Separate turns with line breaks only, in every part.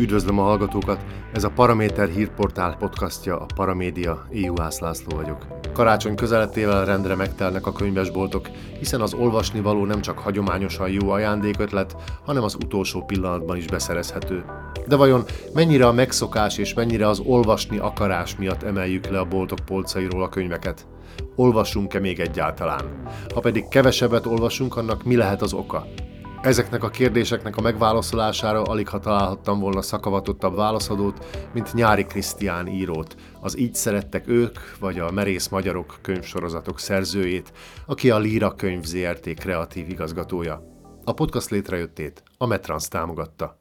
Üdvözlöm a hallgatókat! Ez a Paraméter hírportál podcastja, a Paramédia, EU László vagyok. Karácsony közelettével rendre megtelnek a könyvesboltok, hiszen az olvasni való nem csak hagyományosan jó ajándékötlet, hanem az utolsó pillanatban is beszerezhető. De vajon mennyire a megszokás és mennyire az olvasni akarás miatt emeljük le a boltok polcairól a könyveket? Olvassunk-e még egyáltalán? Ha pedig kevesebbet olvasunk, annak mi lehet az oka? Ezeknek a kérdéseknek a megválaszolására alig ha találhattam volna szakavatottabb válaszadót, mint Nyári Krisztián írót, az Így szerettek ők, vagy a Merész Magyarok könyvsorozatok szerzőjét, aki a Líra könyv ZRT kreatív igazgatója. A podcast létrejöttét a Metrans támogatta.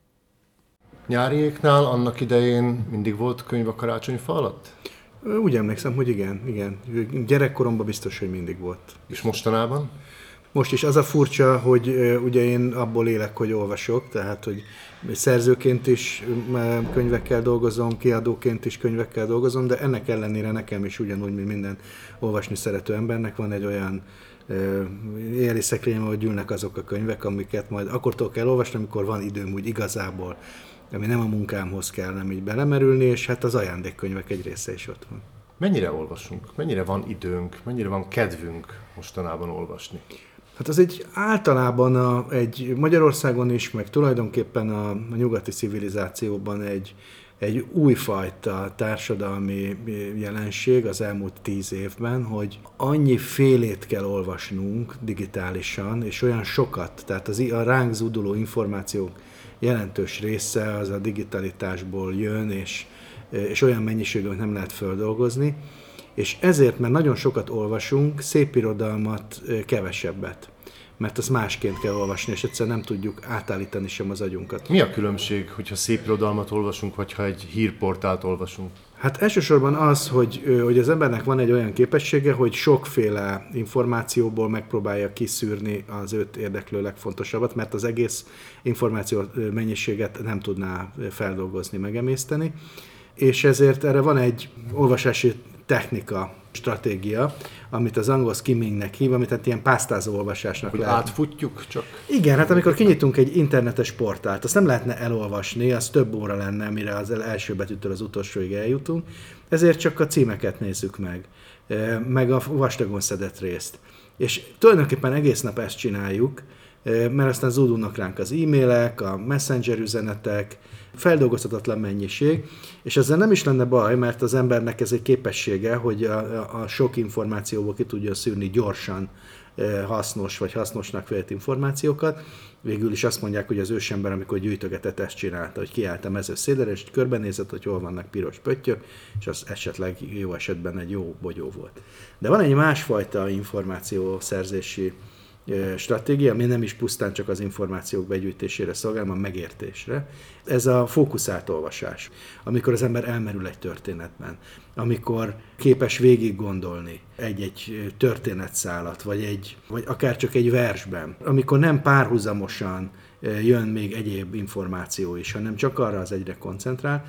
Nyáriéknál annak idején mindig volt könyv a karácsonyfa alatt?
Úgy emlékszem, hogy igen, igen. Gyerekkoromban biztos, hogy mindig volt.
És mostanában?
Most is az a furcsa, hogy ugye én abból élek, hogy olvasok, tehát hogy szerzőként is könyvekkel dolgozom, kiadóként is könyvekkel dolgozom, de ennek ellenére nekem is ugyanúgy, mint minden olvasni szerető embernek van egy olyan éli szekrényem, hogy gyűlnek azok a könyvek, amiket majd akkortól kell olvasni, amikor van időm úgy igazából, ami nem a munkámhoz kell nem így belemerülni, és hát az ajándékkönyvek egy része is ott van.
Mennyire olvasunk? Mennyire van időnk? Mennyire van kedvünk mostanában olvasni?
Hát az egy általában a, egy Magyarországon is, meg tulajdonképpen a, a nyugati civilizációban egy, egy újfajta társadalmi jelenség az elmúlt tíz évben, hogy annyi félét kell olvasnunk digitálisan, és olyan sokat, tehát az, a ránk zúduló információk jelentős része az a digitalitásból jön, és, és olyan mennyiségű, nem lehet földolgozni, és ezért, mert nagyon sokat olvasunk, szép irodalmat kevesebbet mert azt másként kell olvasni, és egyszerűen nem tudjuk átállítani sem az agyunkat.
Mi a különbség, hogyha szép irodalmat olvasunk, vagy ha egy hírportált olvasunk?
Hát elsősorban az, hogy, hogy az embernek van egy olyan képessége, hogy sokféle információból megpróbálja kiszűrni az őt érdeklő legfontosabbat, mert az egész információ mennyiséget nem tudná feldolgozni, megemészteni. És ezért erre van egy olvasási technika, stratégia, amit az angol skimmingnek hív, amit hát ilyen pásztázó olvasásnak
Hogy
lehet.
átfutjuk csak?
Igen, hát amikor kinyitunk egy internetes portált, azt nem lehetne elolvasni, az több óra lenne, mire az első betűtől az utolsóig eljutunk, ezért csak a címeket nézzük meg, meg a vastagon szedett részt. És tulajdonképpen egész nap ezt csináljuk, mert aztán zúdulnak ránk az e-mailek, a messenger üzenetek, feldolgozhatatlan mennyiség, és ezzel nem is lenne baj, mert az embernek ez egy képessége, hogy a, a sok információból ki tudja szűrni gyorsan e, hasznos vagy hasznosnak vélt információkat. Végül is azt mondják, hogy az ősember, amikor gyűjtögetett, ezt csinálta, hogy kiállt a mező szélére, és körbenézett, hogy hol vannak piros pöttyök, és az esetleg jó esetben egy jó bogyó volt. De van egy másfajta információszerzési stratégia, ami nem is pusztán csak az információk begyűjtésére szolgál, hanem megértésre. Ez a fókuszált olvasás, amikor az ember elmerül egy történetben, amikor képes végig gondolni egy-egy történetszálat, vagy, egy, vagy akár csak egy versben, amikor nem párhuzamosan jön még egyéb információ is, hanem csak arra az egyre koncentrál,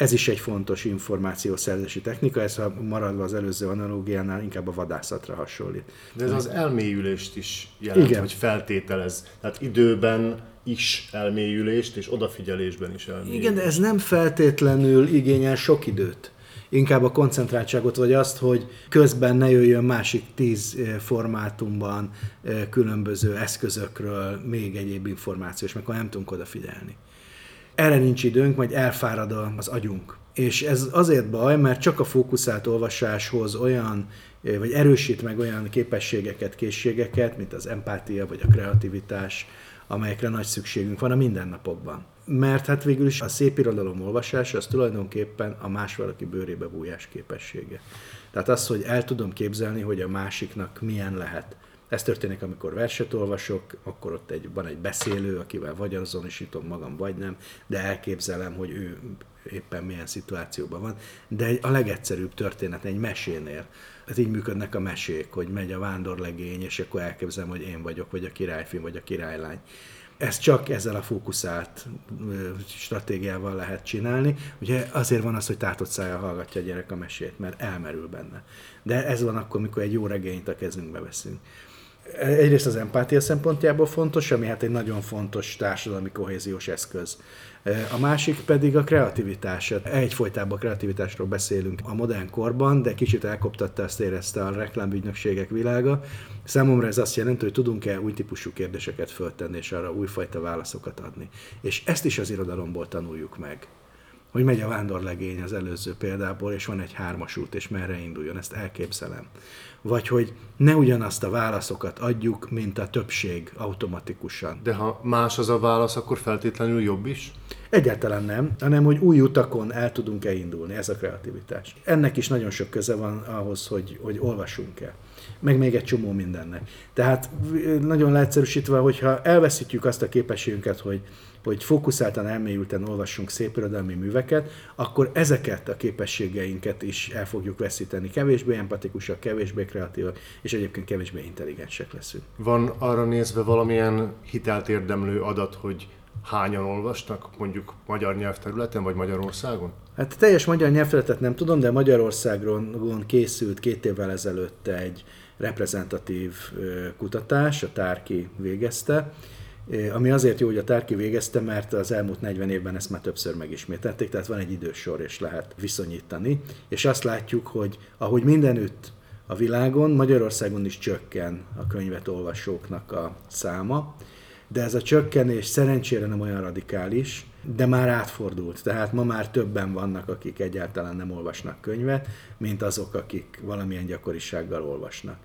ez is egy fontos információszerzési technika, ez ha maradva az előző analógiánál inkább a vadászatra hasonlít.
De ez az elmélyülést is jelent, Igen. hogy feltételez. Tehát időben is elmélyülést, és odafigyelésben is elmélyülést.
Igen, de ez nem feltétlenül igényel sok időt. Inkább a koncentráltságot, vagy azt, hogy közben ne jöjjön másik tíz eh, formátumban eh, különböző eszközökről még egyéb információ, és meg nem tudunk odafigyelni erre nincs időnk, majd elfárad az agyunk. És ez azért baj, mert csak a fókuszált olvasáshoz olyan, vagy erősít meg olyan képességeket, készségeket, mint az empátia vagy a kreativitás, amelyekre nagy szükségünk van a mindennapokban. Mert hát végül is a szép irodalom olvasása az tulajdonképpen a más valaki bőrébe bújás képessége. Tehát az, hogy el tudom képzelni, hogy a másiknak milyen lehet ez történik, amikor verset olvasok, akkor ott egy, van egy beszélő, akivel vagy azonosítom magam, vagy nem, de elképzelem, hogy ő éppen milyen szituációban van. De a legegyszerűbb történet egy mesénél, ez így működnek a mesék, hogy megy a vándorlegény, és akkor elképzelem, hogy én vagyok, vagy a királyfi, vagy a királylány. Ez csak ezzel a fókuszált stratégiával lehet csinálni. Ugye azért van az, hogy tátott szája hallgatja a gyerek a mesét, mert elmerül benne. De ez van akkor, amikor egy jó regényt a kezünkbe veszünk egyrészt az empátia szempontjából fontos, ami hát egy nagyon fontos társadalmi kohéziós eszköz. A másik pedig a kreativitás. Egyfolytában a kreativitásról beszélünk a modern korban, de kicsit elkoptatta ezt érezte a reklámügynökségek világa. Számomra ez azt jelenti, hogy tudunk-e új típusú kérdéseket föltenni, és arra újfajta válaszokat adni. És ezt is az irodalomból tanuljuk meg hogy megy a vándorlegény az előző példából, és van egy hármas út, és merre induljon, ezt elképzelem. Vagy hogy ne ugyanazt a válaszokat adjuk, mint a többség automatikusan.
De ha más az a válasz, akkor feltétlenül jobb is?
Egyáltalán nem, hanem hogy új utakon el tudunk elindulni, ez a kreativitás. Ennek is nagyon sok köze van ahhoz, hogy, hogy olvasunk-e meg még egy csomó mindennek. Tehát nagyon leegyszerűsítve, hogyha elveszítjük azt a képességünket, hogy hogy fókuszáltan, elmélyülten olvassunk szépirodalmi műveket, akkor ezeket a képességeinket is el fogjuk veszíteni. Kevésbé empatikusak, kevésbé kreatívak, és egyébként kevésbé intelligensek leszünk.
Van arra nézve valamilyen hitelt érdemlő adat, hogy hányan olvasnak mondjuk magyar nyelvterületen, vagy Magyarországon?
Hát teljes magyar nyelvterületet nem tudom, de Magyarországon készült két évvel ezelőtt egy reprezentatív kutatás, a Tárki végezte, ami azért jó, hogy a Tárki végezte, mert az elmúlt 40 évben ezt már többször megismételték, tehát van egy idősor, és lehet viszonyítani. És azt látjuk, hogy ahogy mindenütt a világon, Magyarországon is csökken a könyvet olvasóknak a száma, de ez a csökkenés szerencsére nem olyan radikális, de már átfordult. Tehát ma már többen vannak, akik egyáltalán nem olvasnak könyvet, mint azok, akik valamilyen gyakorisággal olvasnak.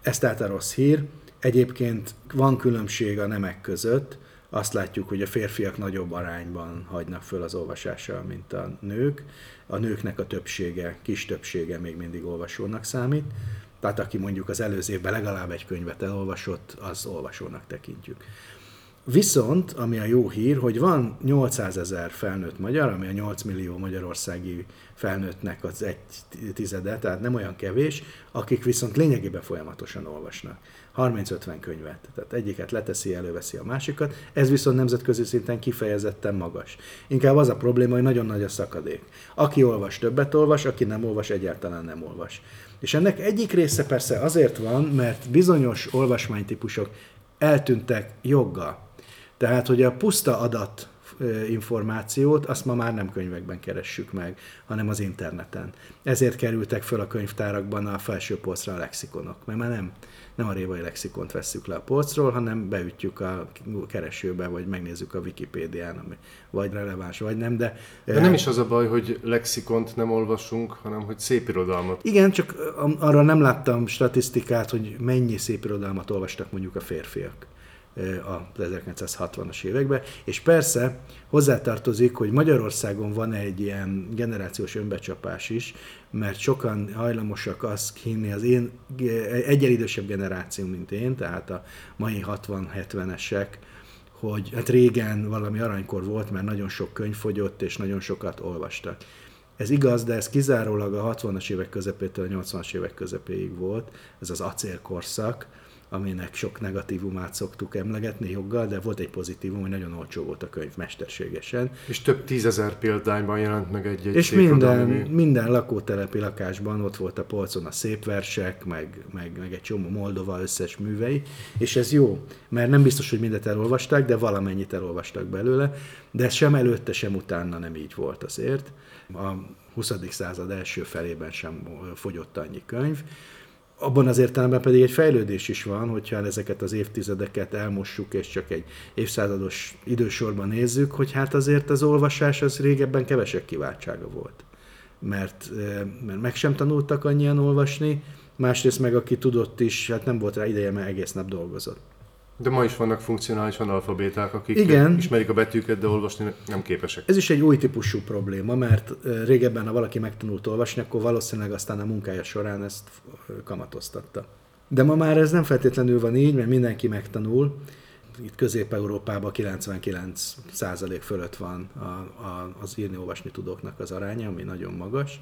Ez tehát a rossz hír. Egyébként van különbség a nemek között, azt látjuk, hogy a férfiak nagyobb arányban hagynak föl az olvasással, mint a nők. A nőknek a többsége, kis többsége még mindig olvasónak számít. Tehát aki mondjuk az előző évben legalább egy könyvet elolvasott, az olvasónak tekintjük. Viszont, ami a jó hír, hogy van 800 ezer felnőtt magyar, ami a 8 millió magyarországi felnőttnek az egy tizede, tehát nem olyan kevés, akik viszont lényegében folyamatosan olvasnak. 30-50 könyvet. Tehát egyiket leteszi, előveszi a másikat. Ez viszont nemzetközi szinten kifejezetten magas. Inkább az a probléma, hogy nagyon nagy a szakadék. Aki olvas, többet olvas, aki nem olvas, egyáltalán nem olvas. És ennek egyik része persze azért van, mert bizonyos olvasmánytípusok eltűntek joggal. Tehát, hogy a puszta adat információt, azt ma már nem könyvekben keressük meg, hanem az interneten. Ezért kerültek föl a könyvtárakban a felső polcra a lexikonok, mert már nem, nem a révai lexikont vesszük le a polcról, hanem beütjük a keresőbe, vagy megnézzük a Wikipédián, ami vagy releváns, vagy nem, de...
De nem is az a baj, hogy lexikont nem olvasunk, hanem hogy szépirodalmat.
Igen, csak arra nem láttam statisztikát, hogy mennyi szépirodalmat olvastak mondjuk a férfiak a 1960-as években, és persze hozzátartozik, hogy Magyarországon van egy ilyen generációs önbecsapás is, mert sokan hajlamosak azt hinni, az én egyen idősebb generáció, mint én, tehát a mai 60-70-esek, hogy hát régen valami aranykor volt, mert nagyon sok könyv fogyott, és nagyon sokat olvastak. Ez igaz, de ez kizárólag a 60-as évek közepétől a 80-as évek közepéig volt, ez az acélkorszak, aminek sok negatívumát szoktuk emlegetni joggal, de volt egy pozitívum, hogy nagyon olcsó volt a könyv mesterségesen.
És több tízezer példányban jelent meg egy, egy
És minden, minden lakótelepi lakásban ott volt a polcon a szép versek, meg, meg, meg egy csomó Moldova összes művei, és ez jó, mert nem biztos, hogy mindet elolvasták, de valamennyit elolvastak belőle, de sem előtte, sem utána nem így volt azért. A 20. század első felében sem fogyott annyi könyv, abban az értelemben pedig egy fejlődés is van, hogyha ezeket az évtizedeket elmossuk, és csak egy évszázados idősorban nézzük, hogy hát azért az olvasás az régebben kevesebb kiváltsága volt. Mert, mert meg sem tanultak annyian olvasni, másrészt meg aki tudott is, hát nem volt rá ideje, mert egész nap dolgozott.
De ma is vannak funkcionális analfabéták, akik Igen. ismerik a betűket, de olvasni nem képesek.
Ez is egy új típusú probléma, mert régebben, ha valaki megtanult olvasni, akkor valószínűleg aztán a munkája során ezt kamatoztatta. De ma már ez nem feltétlenül van így, mert mindenki megtanul. Itt Közép-Európában 99% fölött van a, a, az írni-olvasni tudóknak az aránya, ami nagyon magas.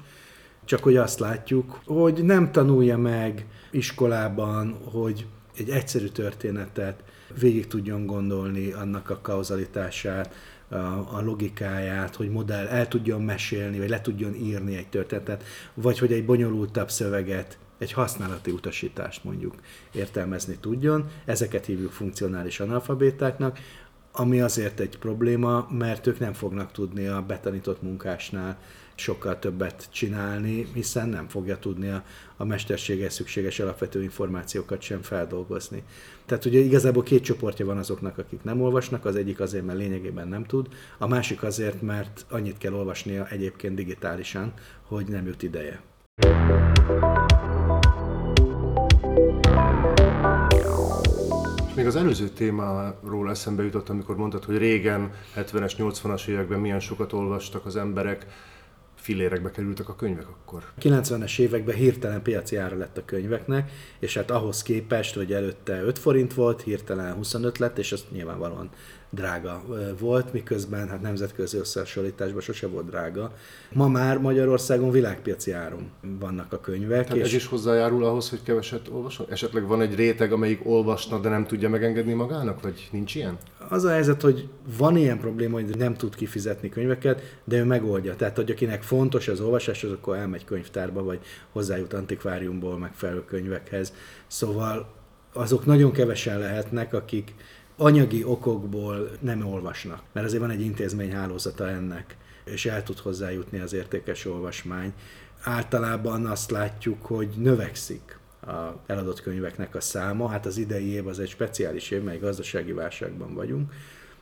Csak hogy azt látjuk, hogy nem tanulja meg iskolában, hogy egy egyszerű történetet végig tudjon gondolni annak a kauzalitását, a, logikáját, hogy modell el tudjon mesélni, vagy le tudjon írni egy történetet, vagy hogy egy bonyolultabb szöveget egy használati utasítást mondjuk értelmezni tudjon. Ezeket hívjuk funkcionális analfabétáknak, ami azért egy probléma, mert ők nem fognak tudni a betanított munkásnál sokkal többet csinálni, hiszen nem fogja tudni a, a mesterséges szükséges alapvető információkat sem feldolgozni. Tehát ugye igazából két csoportja van azoknak, akik nem olvasnak, az egyik azért, mert lényegében nem tud, a másik azért, mert annyit kell olvasnia egyébként digitálisan, hogy nem jut ideje.
Még az előző témáról eszembe jutott, amikor mondtad, hogy régen, 70-es, 80-as években milyen sokat olvastak az emberek, filérekbe kerültek a könyvek akkor?
90-es években hirtelen piaci ára lett a könyveknek, és hát ahhoz képest, hogy előtte 5 forint volt, hirtelen 25 lett, és az nyilvánvalóan drága volt, miközben hát nemzetközi összehasonlításban sose volt drága. Ma már Magyarországon világpiaci áron vannak a könyvek.
Tehát és ez is hozzájárul ahhoz, hogy keveset olvasol? Esetleg van egy réteg, amelyik olvasna, de nem tudja megengedni magának, vagy nincs ilyen?
Az a helyzet, hogy van ilyen probléma, hogy nem tud kifizetni könyveket, de ő megoldja. Tehát, hogy akinek fontos az olvasás, az akkor elmegy könyvtárba, vagy hozzájut antikváriumból megfelelő könyvekhez. Szóval azok nagyon kevesen lehetnek, akik anyagi okokból nem olvasnak, mert azért van egy intézményhálózata ennek, és el tud hozzájutni az értékes olvasmány. Általában azt látjuk, hogy növekszik a eladott könyveknek a száma. Hát az idei év az egy speciális év, mely gazdasági válságban vagyunk,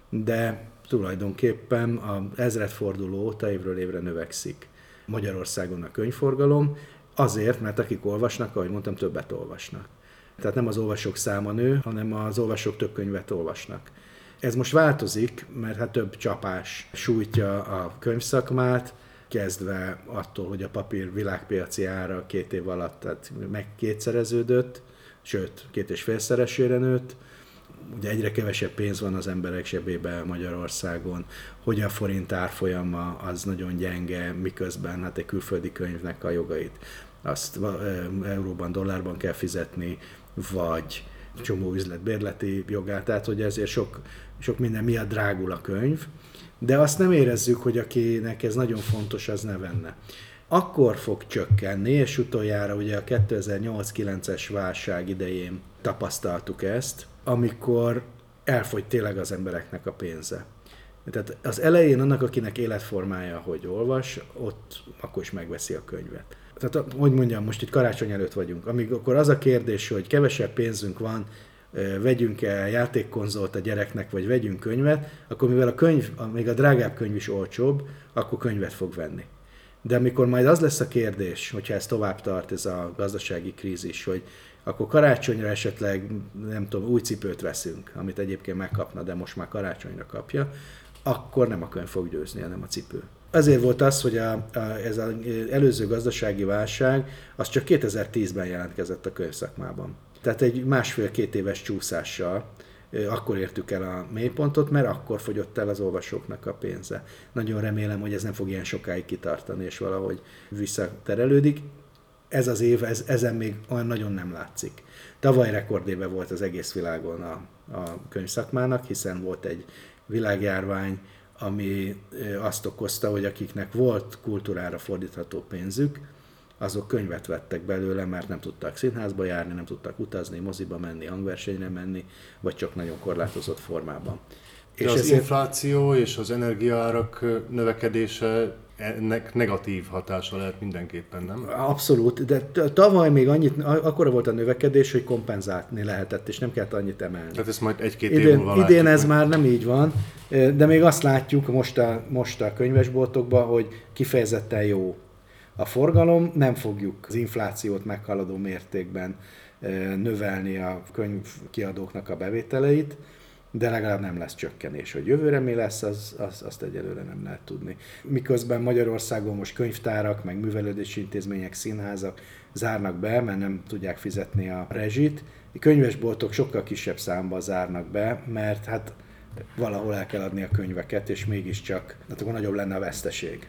de tulajdonképpen a ezredforduló óta évről évre növekszik Magyarországon a könyvforgalom, azért, mert akik olvasnak, ahogy mondtam, többet olvasnak. Tehát nem az olvasók száma nő, hanem az olvasók több könyvet olvasnak. Ez most változik, mert hát több csapás sújtja a könyvszakmát, kezdve attól, hogy a papír világpiaci ára két év alatt tehát meg kétszereződött, sőt, két és félszeresére nőtt, ugye egyre kevesebb pénz van az emberek zsebében Magyarországon, hogy a forint árfolyama az nagyon gyenge, miközben hát egy külföldi könyvnek a jogait azt euróban, dollárban kell fizetni, vagy csomó üzlet bérleti jogát, tehát hogy ezért sok, sok minden miatt drágul a könyv, de azt nem érezzük, hogy akinek ez nagyon fontos, az ne venne. Akkor fog csökkenni, és utoljára ugye a 2008-9-es válság idején tapasztaltuk ezt, amikor elfogy tényleg az embereknek a pénze. Tehát az elején annak, akinek életformája, hogy olvas, ott akkor is megveszi a könyvet tehát hogy mondjam, most itt karácsony előtt vagyunk, amikor az a kérdés, hogy kevesebb pénzünk van, vegyünk el játékkonzolt a gyereknek, vagy vegyünk könyvet, akkor mivel a könyv, még a drágább könyv is olcsóbb, akkor könyvet fog venni. De amikor majd az lesz a kérdés, hogyha ez tovább tart, ez a gazdasági krízis, hogy akkor karácsonyra esetleg, nem tudom, új cipőt veszünk, amit egyébként megkapna, de most már karácsonyra kapja, akkor nem a könyv fog győzni, hanem a cipő. Azért volt az, hogy a, a, ez az előző gazdasági válság, az csak 2010-ben jelentkezett a könyvszakmában. Tehát egy másfél-két éves csúszással akkor értük el a mélypontot, mert akkor fogyott el az olvasóknak a pénze. Nagyon remélem, hogy ez nem fog ilyen sokáig kitartani, és valahogy visszaterelődik. Ez az év, ez, ezen még olyan nagyon nem látszik. Tavaly rekordéve volt az egész világon a, a könyvszakmának, hiszen volt egy világjárvány, ami azt okozta, hogy akiknek volt kultúrára fordítható pénzük, azok könyvet vettek belőle, mert nem tudtak színházba járni, nem tudtak utazni, moziba menni, hangversenyre menni, vagy csak nagyon korlátozott formában.
De és az ezért... infláció és az energiaárak növekedése ennek negatív hatása lehet mindenképpen, nem?
Abszolút, de tavaly még annyit, akkora volt a növekedés, hogy kompenzálni lehetett, és nem kellett annyit emelni.
Tehát ez majd egy-két
idén,
év múlva
Idén ez már nem így van, de még azt látjuk most a, most a könyvesboltokban, hogy kifejezetten jó a forgalom, nem fogjuk az inflációt meghaladó mértékben növelni a könyvkiadóknak a bevételeit, de legalább nem lesz csökkenés. Hogy jövőre mi lesz, az, az, azt egyelőre nem lehet tudni. Miközben Magyarországon most könyvtárak, meg művelődési intézmények, színházak zárnak be, mert nem tudják fizetni a rezsit. A könyvesboltok sokkal kisebb számba zárnak be, mert hát valahol el kell adni a könyveket, és mégiscsak, hát akkor nagyobb lenne a veszteség.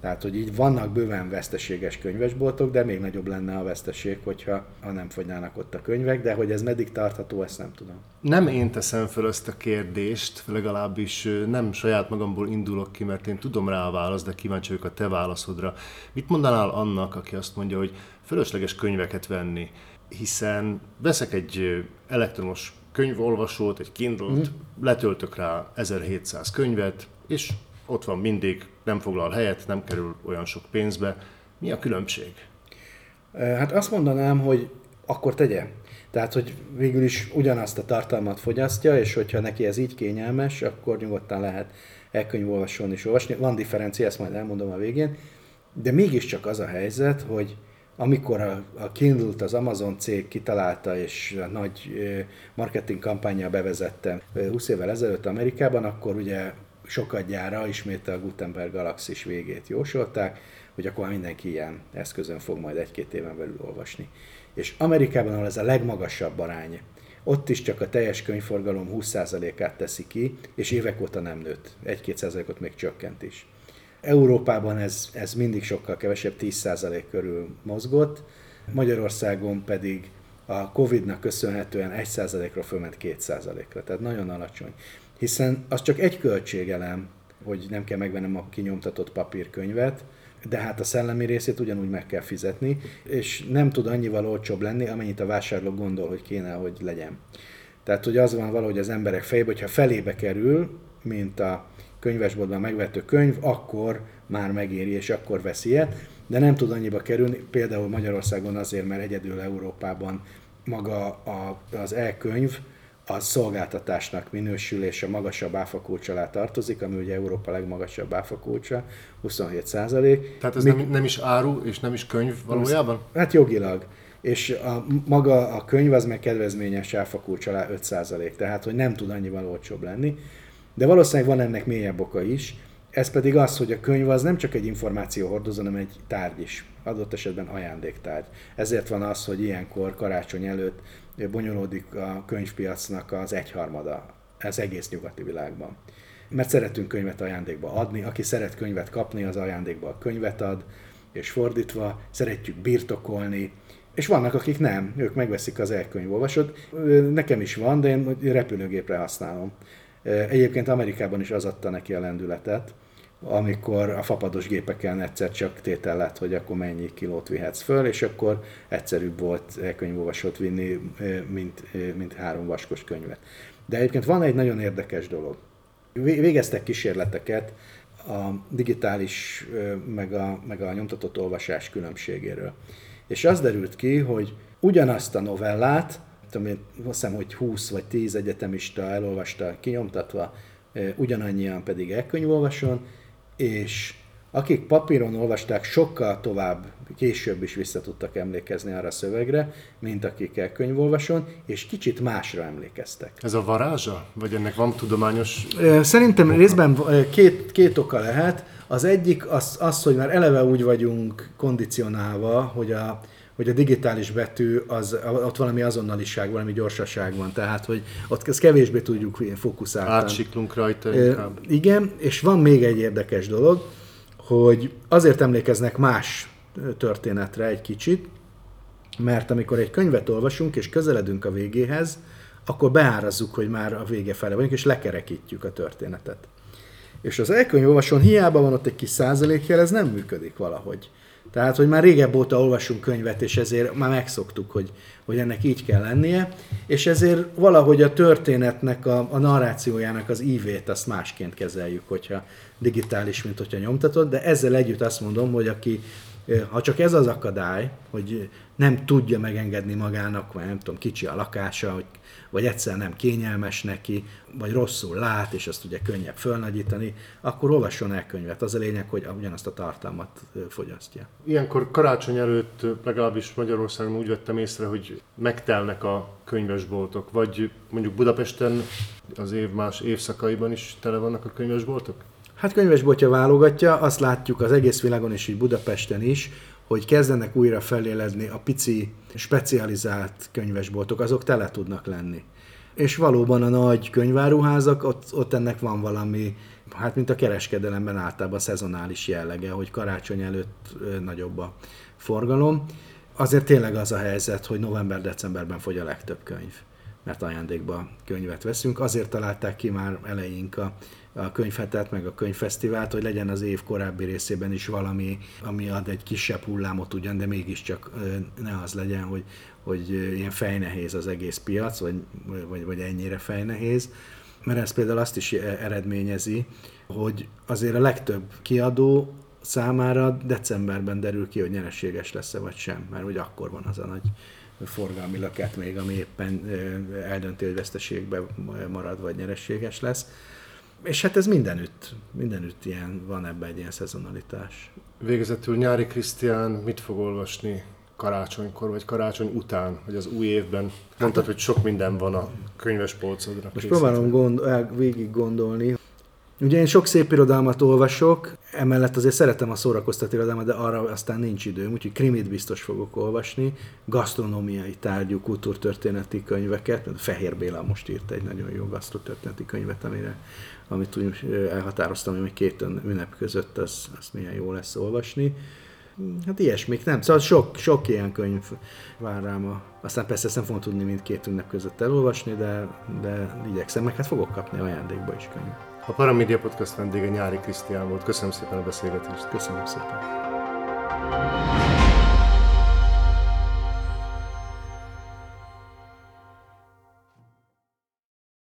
Tehát, hogy így vannak bőven veszteséges könyvesboltok, de még nagyobb lenne a veszteség, hogyha ha nem fogynának ott a könyvek, de hogy ez meddig tartható, ezt nem tudom.
Nem én teszem fel ezt a kérdést, legalábbis nem saját magamból indulok ki, mert én tudom rá a választ, de kíváncsi vagyok a te válaszodra. Mit mondanál annak, aki azt mondja, hogy fölösleges könyveket venni, hiszen veszek egy elektronos könyvolvasót, egy Kindle-t, mm. letöltök rá 1700 könyvet, és ott van mindig, nem foglal helyet, nem kerül olyan sok pénzbe. Mi a különbség?
Hát azt mondanám, hogy akkor tegye. Tehát, hogy végül is ugyanazt a tartalmat fogyasztja, és hogyha neki ez így kényelmes, akkor nyugodtan lehet elkönyvolvasón is olvasni. Van differencia, ezt majd elmondom a végén, de mégiscsak az a helyzet, hogy amikor a, a Kindle-t az Amazon cég kitalálta és a nagy marketing kampányjal bevezette 20 évvel ezelőtt Amerikában, akkor ugye sokadjára ismét a Gutenberg galaxis végét jósolták, hogy akkor mindenki ilyen eszközön fog majd egy-két éven belül olvasni. És Amerikában, ahol ez a legmagasabb arány, ott is csak a teljes könyvforgalom 20%-át teszi ki, és évek óta nem nőtt. 1-2 ot még csökkent is. Európában ez, ez mindig sokkal kevesebb, 10% körül mozgott, Magyarországon pedig a Covid-nak köszönhetően 1%-ra fölment 2%-ra, tehát nagyon alacsony hiszen az csak egy költségelem, hogy nem kell megvennem a kinyomtatott papírkönyvet, de hát a szellemi részét ugyanúgy meg kell fizetni, és nem tud annyival olcsóbb lenni, amennyit a vásárló gondol, hogy kéne, hogy legyen. Tehát, hogy az van valahogy az emberek fejében, hogyha felébe kerül, mint a könyvesboltban megvető könyv, akkor már megéri, és akkor vesz ilyet, de nem tud annyiba kerülni, például Magyarországon azért, mert egyedül Európában maga az e-könyv, a szolgáltatásnak minősül és a magasabb áfakulcs alá tartozik, ami ugye Európa legmagasabb áfakulcsa, 27 százalék.
Tehát ez Mi... nem, nem is áru és nem is könyv valójában?
Hát jogilag. És a, maga a könyv az meg kedvezményes áfakulcs alá 5 százalék, tehát hogy nem tud annyival olcsóbb lenni. De valószínűleg van ennek mélyebb oka is, ez pedig az, hogy a könyv az nem csak egy információ hordozó, hanem egy tárgy is, adott esetben ajándéktárgy. Ezért van az, hogy ilyenkor karácsony előtt bonyolódik a könyvpiacnak az egyharmada az egész nyugati világban. Mert szeretünk könyvet ajándékba adni, aki szeret könyvet kapni, az ajándékba a könyvet ad, és fordítva, szeretjük birtokolni, és vannak, akik nem, ők megveszik az elkönyvolvasót. Nekem is van, de én repülőgépre használom. Egyébként Amerikában is az adta neki a lendületet, amikor a fapados gépeken egyszer csak tétel lett, hogy akkor mennyi kilót vihetsz föl, és akkor egyszerűbb volt elkönyvolvasót vinni, mint, mint három vaskos könyvet. De egyébként van egy nagyon érdekes dolog. Végeztek kísérleteket a digitális meg a, meg a nyomtatott olvasás különbségéről. És az derült ki, hogy ugyanazt a novellát, tudom én, azt hiszem, hogy 20 vagy 10 egyetemista elolvasta kinyomtatva, ugyanannyian pedig elkönyvolvason, és akik papíron olvasták, sokkal tovább, később is vissza tudtak emlékezni arra a szövegre, mint akik elkönyvolvason, és kicsit másra emlékeztek.
Ez a varázsa? Vagy ennek van tudományos...
Szerintem oka? részben két, két oka lehet. Az egyik az, az, hogy már eleve úgy vagyunk kondicionálva, hogy a, hogy a digitális betű, az, ott valami azonnaliság, valami gyorsaság van, tehát hogy ott ezt kevésbé tudjuk fókuszálni.
Átsiklunk rajta inkább.
E, igen, és van még egy érdekes dolog, hogy azért emlékeznek más történetre egy kicsit, mert amikor egy könyvet olvasunk és közeledünk a végéhez, akkor beárazzuk, hogy már a vége fele vagyunk, és lekerekítjük a történetet. És az elkönyvolvasón hiába van ott egy kis százalékjel, ez nem működik valahogy. Tehát, hogy már régebb óta olvasunk könyvet, és ezért már megszoktuk, hogy, hogy ennek így kell lennie, és ezért valahogy a történetnek, a, a narrációjának az ívét azt másként kezeljük, hogyha digitális, mint hogyha nyomtatott, de ezzel együtt azt mondom, hogy aki, ha csak ez az akadály, hogy nem tudja megengedni magának, vagy nem tudom, kicsi a lakása, hogy vagy egyszer nem kényelmes neki, vagy rosszul lát, és azt ugye könnyebb fölnagyítani, akkor olvasson el könyvet. Az a lényeg, hogy ugyanazt a tartalmat fogyasztja.
Ilyenkor karácsony előtt legalábbis Magyarországon úgy vettem észre, hogy megtelnek a könyvesboltok, vagy mondjuk Budapesten az év más évszakaiban is tele vannak a könyvesboltok?
Hát könyvesboltja válogatja, azt látjuk az egész világon és így Budapesten is, hogy kezdenek újra feléledni a pici, specializált könyvesboltok, azok tele tudnak lenni. És valóban a nagy könyváruházak, ott, ott ennek van valami hát mint a kereskedelemben általában szezonális jellege, hogy karácsony előtt nagyobb a forgalom. Azért tényleg az a helyzet, hogy november-decemberben fogy a legtöbb könyv, mert ajándékba könyvet veszünk. Azért találták ki már eleink a, a könyvhetet, meg a könyvfesztivált, hogy legyen az év korábbi részében is valami, ami ad egy kisebb hullámot ugyan, de mégiscsak ne az legyen, hogy, hogy ilyen fejnehéz az egész piac, vagy, vagy, vagy ennyire fejnehéz. Mert ez például azt is eredményezi, hogy azért a legtöbb kiadó számára decemberben derül ki, hogy nyereséges lesz-e vagy sem, mert hogy akkor van az a nagy forgalmi löket még, ami éppen eldönti, hogy veszteségbe marad, vagy nyereséges lesz. És hát ez mindenütt, mindenütt ilyen, van ebben egy ilyen szezonalitás.
Végezetül Nyári Krisztián mit fog olvasni karácsonykor, vagy karácsony után, vagy az új évben? Mondtad, hogy sok minden van a könyves polcodra.
Most próbálom gond, végig gondolni, Ugye én sok szép irodalmat olvasok, emellett azért szeretem a szórakoztató irodalmat, de arra aztán nincs időm, úgyhogy krimit biztos fogok olvasni, gasztronómiai tárgyú, kultúrtörténeti könyveket, Fehér Béla most írt egy nagyon jó gasztrotörténeti könyvet, amire, amit úgy elhatároztam, hogy két ünnep között az, az milyen jó lesz olvasni. Hát ilyesmik, nem. Szóval sok, sok ilyen könyv vár rám. A... Aztán persze ezt nem fogom tudni mindkét ünnep között elolvasni, de, de igyekszem, meg hát fogok kapni ajándékba is könyvet.
A Paramedia Podcast vendége Nyári Krisztián volt. Köszönöm szépen a beszélgetést.
Köszönöm szépen.